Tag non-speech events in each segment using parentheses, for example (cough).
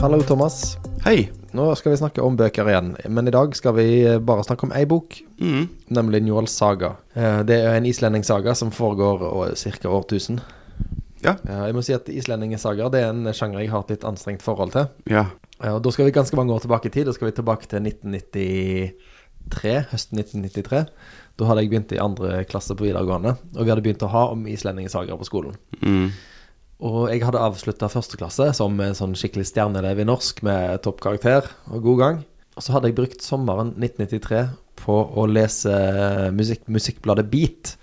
Hallo, Thomas. Hei. Nå skal vi snakke om bøker igjen, men i dag skal vi bare snakke om ei bok, Mm. nemlig Njåls saga. Eh, Det er en islendingsaga som foregår ca. årtusen. Ja. Eh, Jeg må si at islendingesagaer det er en sjanger jeg har et litt anstrengt forhold til. Ja. Eh, Og Da skal vi ganske mange år tilbake i tid. Da skal vi tilbake til 1993, høsten 1993. Da hadde jeg begynt i andre klasse på videregående, og vi hadde begynt å ha om islendingesagaer på skolen. Mm. Og jeg hadde avslutta første klasse som en sånn skikkelig stjerneelev i norsk med toppkarakter og god gang. Og så hadde jeg brukt sommeren 1993 på å lese musikk, musikkbladet Beat,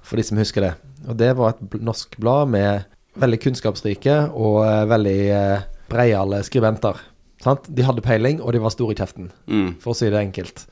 for de som husker det. Og det var et norsk blad med veldig kunnskapsrike og eh, veldig eh, breiale skribenter. Sant? De hadde peiling, og de var store i kjeften, Mm. for å si det enkelt.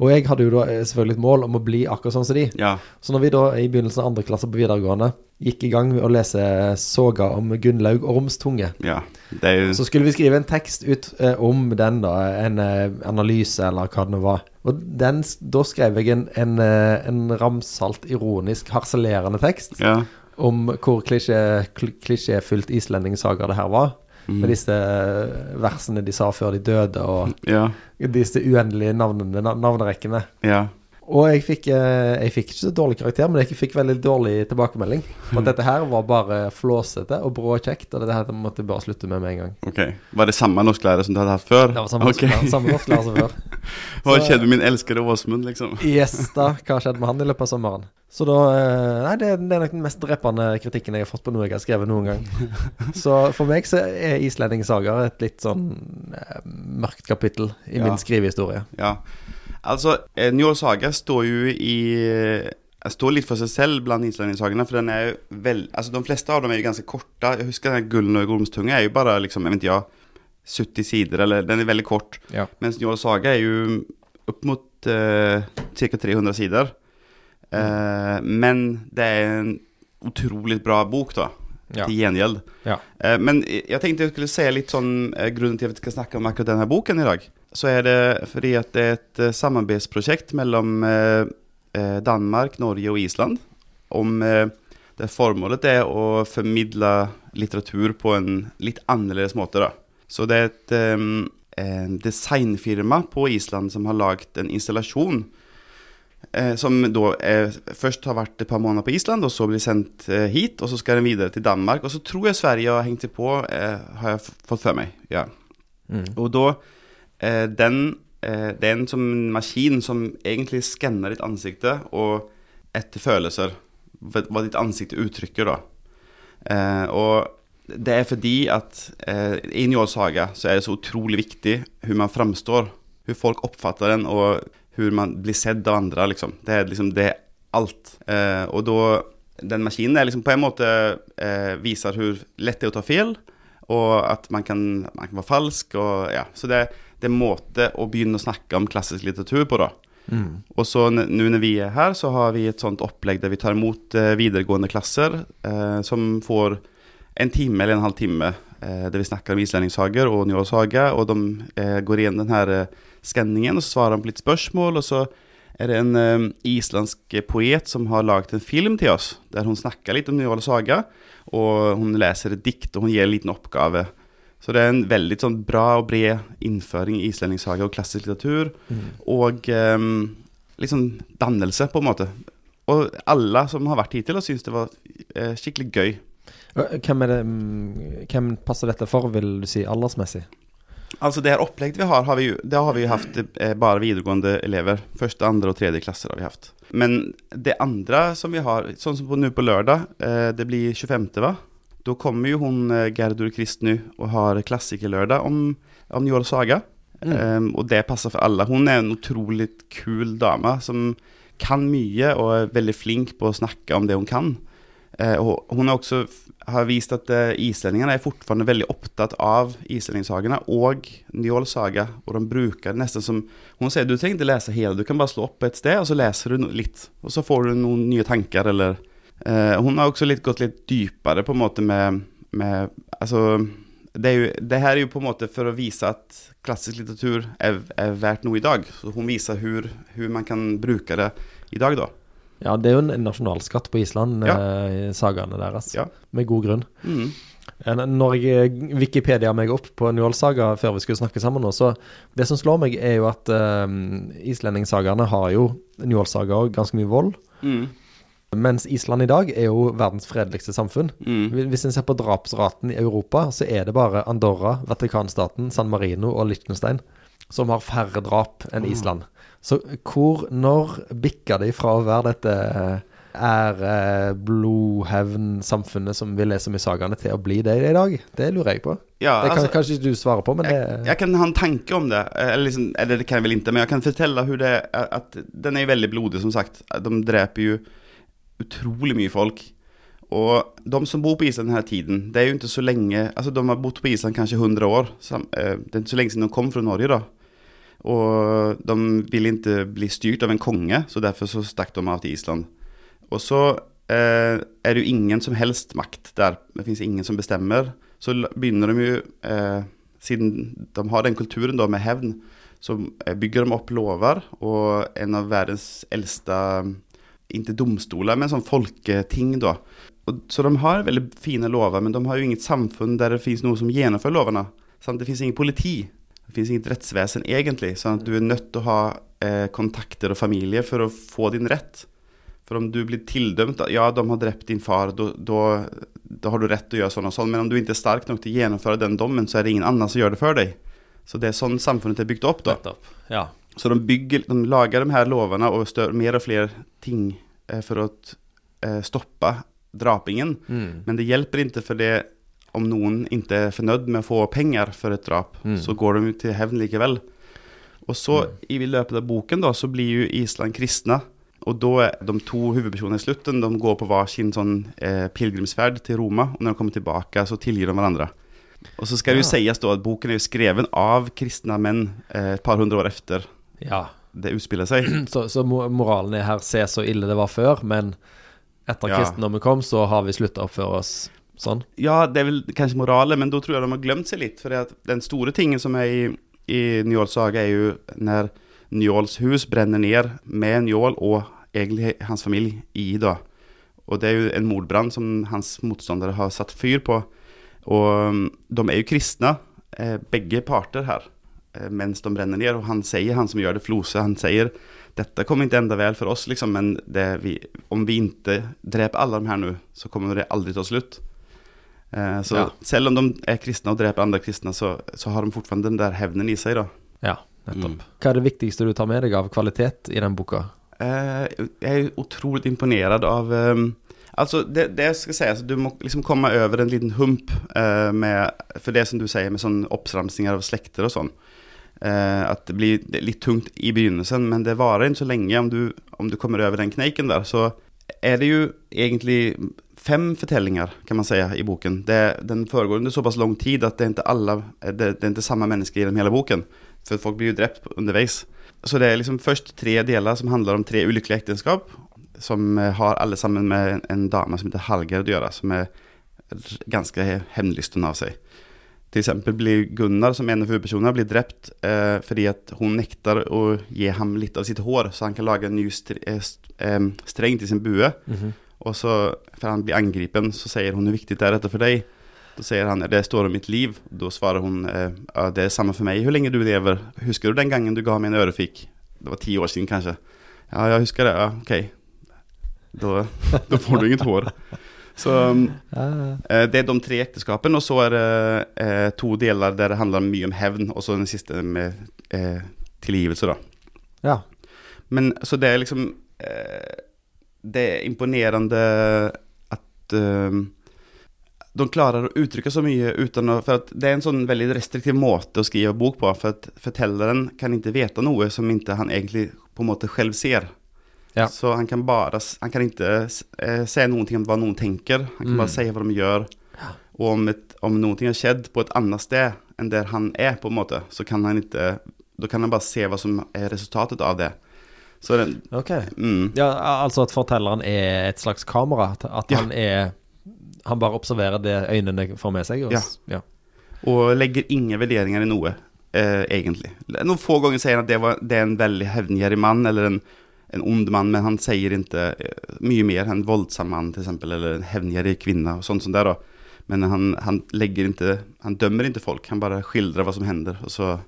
Og jeg hadde jo da eh, selvfølgelig et mål om å bli akkurat sånn som de. Ja. Så når vi da i begynnelsen av andre klasse på videregående gikk i gang med å lese soga om Gunnlaug Ormstunge, ja. Det jo så skulle vi skrive en tekst ut eh, om den, da. En eh, analyse, eller hva det nå var. Og den, da skrev jeg en, en, eh, en ramsalt, ironisk, harselerende tekst Ja. om hvor klisjé, kl- klisjéfylt islendingsaga det her var. Med disse eh, versene de sa før de døde, og Ja. disse uendelige navnene, na- navnerekkene. Ja. Og jeg fikk, eh, jeg fikk ikke så dårlig karakter, men jeg fikk veldig dårlig tilbakemelding. For at dette her var bare flåsete og brå kjekt, og dette her måtte jeg bare slutte med med en gang. Ok. Var det samme norsklærer som du hadde hatt før? Det var samme, okay. norsklærer- samme norsklærer som før. (laughs) Hva skjedde med min elskede Åsmund, liksom? Yes, da. Hva skjedde med han i løpet av sommeren? Så da eh, Nei, det, det er nok den mest drepende kritikken jeg har fått på noe jeg har skrevet noen gang. (laughs) Så for meg så er islendingssagaer et litt sånn eh, mørkt kapittel i Ja. min skrivehistorie. Ja. Altså, eh, Njål Saga står jo i eh, Står litt for seg selv blant islendingssagene, for den er jo vel Altså, de fleste av dem er jo ganske korte. Jeg husker den Gullnøy Gormstunge er jo bare liksom, jeg vet ikke, ja, 70 sider, eller den er veldig kort. Ja. Mens Njål Saga er jo opp mot eh, ca. 300 sider. Eh, men det er en utrolig bra bok, da. Ja. Til gjengjeld. Ja. Eh, men jeg tenkte jeg skulle se litt sånn eh, Grunnen til at vi skal snakke om akkurat denne boken i dag, så er det fordi at det er et eh, samarbeidsprosjekt mellom eh, eh, Danmark, Norge og Island. Om det formålet er å formidle litteratur på en litt annerledes måte. da. Så det er et eh, eh, designfirma på Island som har lagd en installasjon Eh, som da eh, først har vært et par måneder på Island, og så blir sendt eh, hit. Og så skal den videre til Danmark. Og så tror jeg Sverige har hengt seg på, har jeg fått for meg. Ja. Mm. Og da den, eh, Det er en som maskin som egentlig skanner ditt ansikte og etter følelser. Hva ditt ansikt uttrykker, da. Eh, og det er fordi at eh, i Njål Saga så er det så utrolig viktig hvordan man framstår. Hvordan folk oppfatter den, og hvordan man blir sett av andre. liksom. Det er liksom det er alt. Eh, og da Den maskinen er liksom på en måte eh, viser hvor lett det er å ta feil, og at man kan, man kan være falsk. og ja, Så det, det er måte å begynne å snakke om klassisk litteratur på, da. Mm. Og så nå når vi er her, så har vi et sånt opplegg der vi tar imot eh, videregående klasser eh, som får en time eller en halv time eh, der vi snakker om islendingssager og Njål og de eh, går igjen den her eh, skanningen, og så svarer de på litt spørsmål, og så er det en eh, islandsk poet som har laget en film til oss, der hun snakker litt om Njål og hun leser et dikt, og hun gir en liten oppgave. Så det er en veldig sånn bra og bred innføring i islendingsaga og klassisk litteratur, og um, liksom dannelse, på en måte. Og alle som har vært hittil, har syntes det var eh, skikkelig gøy. Hvem, det, mm, hvem passer dette for, vil du si, aldersmessig? Altså det her opplegget vi har, har vi, det har vi hatt eh, bare videregående elever. Første, andre og tredje klasser har vi hatt. Men det andre som vi har, sånn som på, nå på lørdag, eh, det blir 25., va? Da kommer jo hun eh, Gerdur Kristny og har klassikerlørdag om, om Njål Saga. Eh, og det passer for alle. Hun er en utrolig kul dame som kan mye og er veldig flink på å snakke om det hun kan. Uh, og hun har også har vist at uh, islendingene er fortfarande veldig opptatt av islendingssagene og Njål Saga. Og de bruker det nesten som Hun sier du trenger ikke lese hele, du kan bare slå opp et sted, og så leser du litt. Og så får du noen nye tanker, eller eh, Hun har også litt, gått litt dypere på en måte med, med Altså det, jo, det her er jo på en måte for å vise at klassisk litteratur er, er verdt noe i dag. Så hun viser hvordan man kan bruke det i dag, da. Ja, det er jo en nasjonalskatt på Island, Ja. eh, sagaene deres. Ja. Med god grunn. Mm. Eh, Når jeg eh, Wikipedia meg opp på Njål-saga før vi skulle snakke sammen nå, så det som slår meg, er jo at uh, islendingsagaene har jo Njål-saga og ganske mye vold. Mm. Mens Island i dag er jo verdens fredeligste samfunn. Mm. Hvis en ser på drapsraten i Europa, så er det bare Andorra, Vatikanstaten, San Marino og Liechtenstein som har færre drap enn Island. Så hvor, når bikka de fra å være dette ære, blodhevn, samfunnet som vi leser om i sagaene, til å bli det i dag? Det lurer jeg på. Ja, det kan altså- kanskje ikke du svare på, men det Jag, jag kan ha en tanke om det, eller, liksom, eller det kan jeg vel ikke, men jeg kan fortelle hvordan det er at den er veldig blodig som sagt. De dreper ju utrolig mye folk. Og de som bor på Island denne tiden, det er jo ikke så lenge Altså, de har bodd på Island kanskje 100 år. Eh, det er ikke så lenge siden de kom fra Norge, da. Og de ville ikke bli styrt av en konge, så derfor så stakk de av til Island. Og så eh, er det jo ingen som helst makt der. Det fins ingen som bestemmer. Så begynner de jo eh, Siden de har den kulturen da med hevn, så eh, bygger de opp lover, og en av verdens eldste ikke domstoler, men sånn folketing, da. Og, så de har veldig fine lover, men de har jo inget samfunn der det fins noe som gjennomfører lovene. Sant? det fins ingen politi. Det fins inget rettsvesen egentlig. Sånn at du er nødt til å ha eh, kontakter og familie for å få din rett. For om du blir tildømt Ja, de har drept din far, da, har du rett til å gjøre sånn og sånn. Men om du ikke er sterk nok til å gjennomføre den dommen, så er det ingen annen som gjør det for deg. Så det er sånn samfunnet er bygd opp, da. Ja. Så de, bygger, de lager de her lovene og stør, mer og flere ting eh, for å eh, stoppe drapingen. Mm. Men det hjelper ikke for det om noen ikke er fornøyd med å få penger for et drap, Mm. så går de til hevn likevel. Og så i løpet av boken da, så blir jo Island kristne. Og da er de to hovedpersonene i slutten de går på hver sin sånn, eh, pilegrimsferd til Roma. Og når de kommer tilbake, så tilgir de hverandre. Og så skal det jo Ja. sies da at boken er jo skrevet av kristne menn eh, et par hundre år efter ja. det utspiller seg. (clears throat) Så, så moralen er her se så ille det var før, men etter Ja. kristendommen kom, så har vi slutta å oppføre oss sånn. Ja, det er vel kanskje moralen, men da tror jeg de har glemt seg litt. For den store tingen som er i, i Njåls saga, er jo når Njåls hus brenner ned med Njål og egentlig hans familie i da. Og det er jo en mordbrann som hans motstandere har satt fyr på. Og um, de er jo kristne, eh, begge parter her, mens de brenner ned. Og han sier, han som gjør det, Flose, han sier dette kommer ikke enda vel for oss, liksom, men det vi, om vi ikke dreper alle de her nå, så kommer det aldri ta slutt. Eh, så Ja. selv om de er kristne og dreper andre kristne, så, så har de fortsatt den der hevnen i seg, da. Ja, nettopp. Mm. Hva er det viktigste du tar med deg av kvalitet i den boka? Eh, jeg er utrolig imponert av eh, Altså, det, det skal si, altså, du må liksom komme over en liten hump eh, med For det som du sier, med sånn oppramsinger av slekter og sånn. Eh, at det blir litt tungt i begynnelsen, men det varer ikke så lenge. Om du, om du kommer over den kneiken der, så er det jo egentlig fem fortellinger, kan man si, i boken. Det, den foregår under såpass lang tid at det er ikke alle Det, det er ikke samme mennesker gjennom hele boken. For folk blir jo drept underveis. Så det er liksom først tre deler som handler om tre ulykkelige ekteskap. Som eh, har alle sammen med en, dame som heter Hallgerd å gjøre, som er ganske he- hevnlysten av seg. Eksempel blir Gunnar, som en av hovedpersonene, blir drept eh, fordi hun nekter å gi ham litt av sitt hår, så han kan lage en ny eh, st streng til sin bue. Og så, for han blir angripen, så sier hun 'Hvor viktig det er dette for deg?' Da sier han 'Det står om mitt liv'. Da svarer hun eh, 'Det er samme for meg. Hvor lenge du lever. Husker du den gangen du ga meg en ørefik?' Det var ti år siden, kanskje. 'Ja, jeg husker det. Ja, ok.' Da, da får du inget hår. Så eh, det er de tre ekteskapene, og så er det eh, to deler der det handler mye om hevn, og så den siste med eh, tilgivelse, da. Ja. Men så det er liksom eh, Det er imponerende at eh, de klarer å uttrykke så mye uten å For det er en sånn veldig restriktiv måte å skrive bok på, for at fortelleren kan ikke vite noe som ikke han egentlig på en måte selv ser. Ja. Så han kan bare Han kan ikke eh, si ting om hva noen tenker, han kan Mm. bare si hva de gjør. Og om, et, om noe har skjedd på et annet sted enn der han er, på en måte, så kan han ikke Da kan han bare se hva som er resultatet av det. Så det, Ok. mm, Ja, altså at fortelleren er et slags kamera? At, han Ja. han er Han bare observerer det øynene får med seg? Og, Ja. ja. Og legger ingen vurderinger i noe, eh, egentlig. Noen få ganger sier han at det, var, det er en veldig hevngjerrig mann, eller en, en ond mann, men han sier ikke eh, mye mer. En voldsom mann, til eksempel, eller en hevngjerrig kvinne, og sånt som det, da. Men han, han lägger inte, han dömer inte folk, han bara skildrar vad som händer och så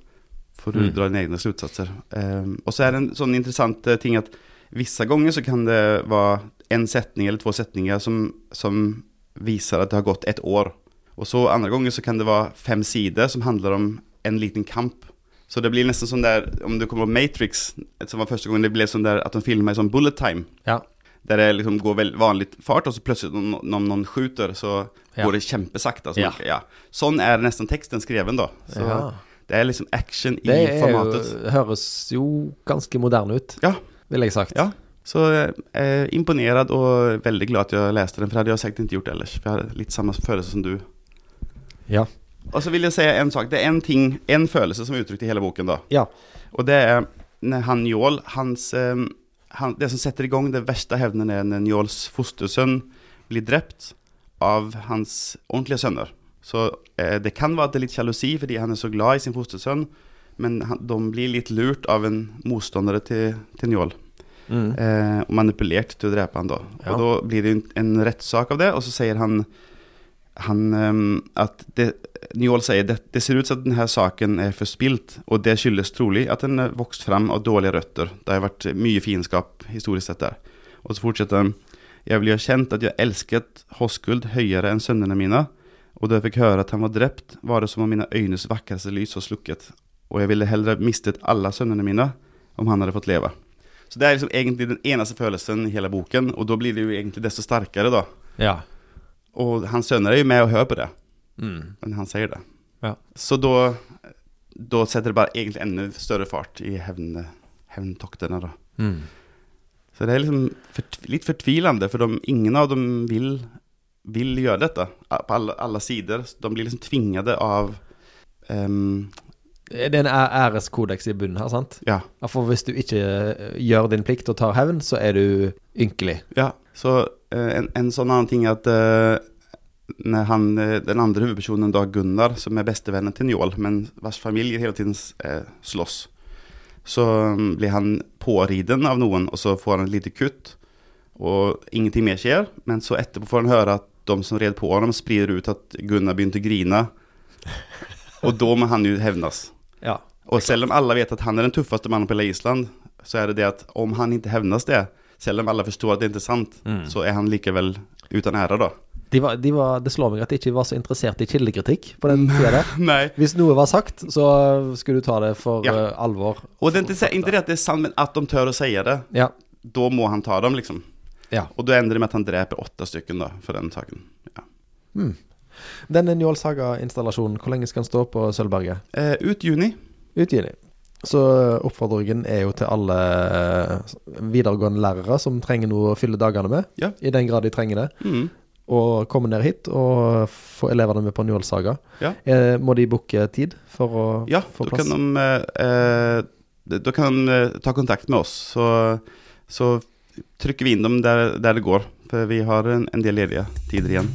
får du Mm. dra dina egna slutsatser. Um, och så är det en sån intressant eh, ting att vissa gånger så kan det vara en sättning eller två sättningar som, som visar att det har gått ett år. Och så andra gånger så kan det vara fem sidor som handlar om en liten kamp. Så det blir nesten sånn der om du kommer på Matrix, som var første gangen det ble sånn der at de filmer i sånn bullet time. Ja. Der det liksom går veldig vanlig fart og så plutselig når noen, noen skyter, så Ja. går det kjempesakte. Så Ja. ja. Sånn er nesten teksten skreven da. Så ja. det er liksom action i Det er formatet. Det høres jo ganske moderne ut, Ja. ville jeg sagt. Ja. Så jeg er imponert og veldig glad at jeg leste den, for det hadde jeg sikkert ikke gjort ellers. For jeg har litt samme følelse som du. Ja. Og så vil jeg si en sak. Det er en ting, en følelse som er uttrykt i hele boken, da. Ja. Og det er han Njål, hans eh, han, Det som setter i gang det verste hevnen, er når Njåls fostersønn blir drept av hans ordentlige sønner. Så eh, det kan være at det er litt sjalusi fordi han er så glad i sin fostersønn, men han, de blir litt lurt av en motstander til, til Njål. Mm. Eh, og manipulert til å drepe han da. Ja. Og da blir det en, en rettssak av det, og så sier han, han ehm, at det, Njål sier det, det ser ut som at denne saken er forspilt, og det skyldes trolig at den er vokst frem av dårlige røtter. Det har vært mye fiendskap historisk sett der. Og så fortsetter han. Jeg vil ha kjent at jeg elsket Hoskuld høyere enn sønnene mine, og da jeg fikk høre at han var drept, var det som om mine øynes vakreste lys var slukket, og jeg ville heller mistet alle sønnene mine om han hadde fått leve. Så det er liksom egentlig den eneste følelsen i hele boken, og da blir det jo egentlig desto sterkere, da. Ja. Og hans sønner er jo med og hører på det, Mm. men han sier det. Ja. Så da, da setter det bare egentlig enda større fart i hevn, hevntoktene, da. Mm. Så det er liksom litt fortvilende, for de, ingen av dem vil, vil gjøre dette på alle, alle sider. De blir liksom tvingede av um, Det er en æreskodeks i bunnen her, sant? Ja. For hvis du ikke eh, gjør din plikt og tar hevn, så er du ynkelig. Ja, så en, en sånn annen ting er at eh, når han, eh, den andre hovedpersonen, da Gunnar, som er bestevennen til Njål, men vars familie hele tiden eh, slåss, så mm, blir han påriden av noen, og så får han et lite kutt, og ingenting mer skjer, men så etterpå får han høre at de som red på ham, sprider ut at Gunnar begynte å grine, og da må han jo hevnes. Ja. Og selv om alle vet at han er den tøffeste mannen på hele Island, så er det det at om han ikke hevnes det, selv om alle forstår at det er interessant, Mm. så er han likevel uten ære, da. De var, de var, det slår meg at de ikke var så interessert i kildekritikk på den tida der. (laughs) Nei. Hvis noe var sagt, så skulle du ta det for Ja. eh, alvor. Og det er ikke, ikke det at det er sant, men at de tør å si det, Ja. da må han ta dem, liksom. ja. Og da ender det med at han dreper åtte stykker, da, for den saken. Ja. Mm. Denne Njål Saga-installasjonen, hvor lenge skal den stå på Sølvberget? Eh, ut juni. Ut juni. Så oppfordringen er jo til alle eh, videregående lærere som trenger noe å fylle dagene med, Ja. i den grad de trenger det, Mm. komme ned hit og få elevene med på Njålsaga. Ja. Eh, må de booke tid for å Ja, få da kan de, eh, da kan de eh, ta kontakt med oss, så, så trykker vi inn dem der, der det går. For vi har en, en del ledige tider igjen.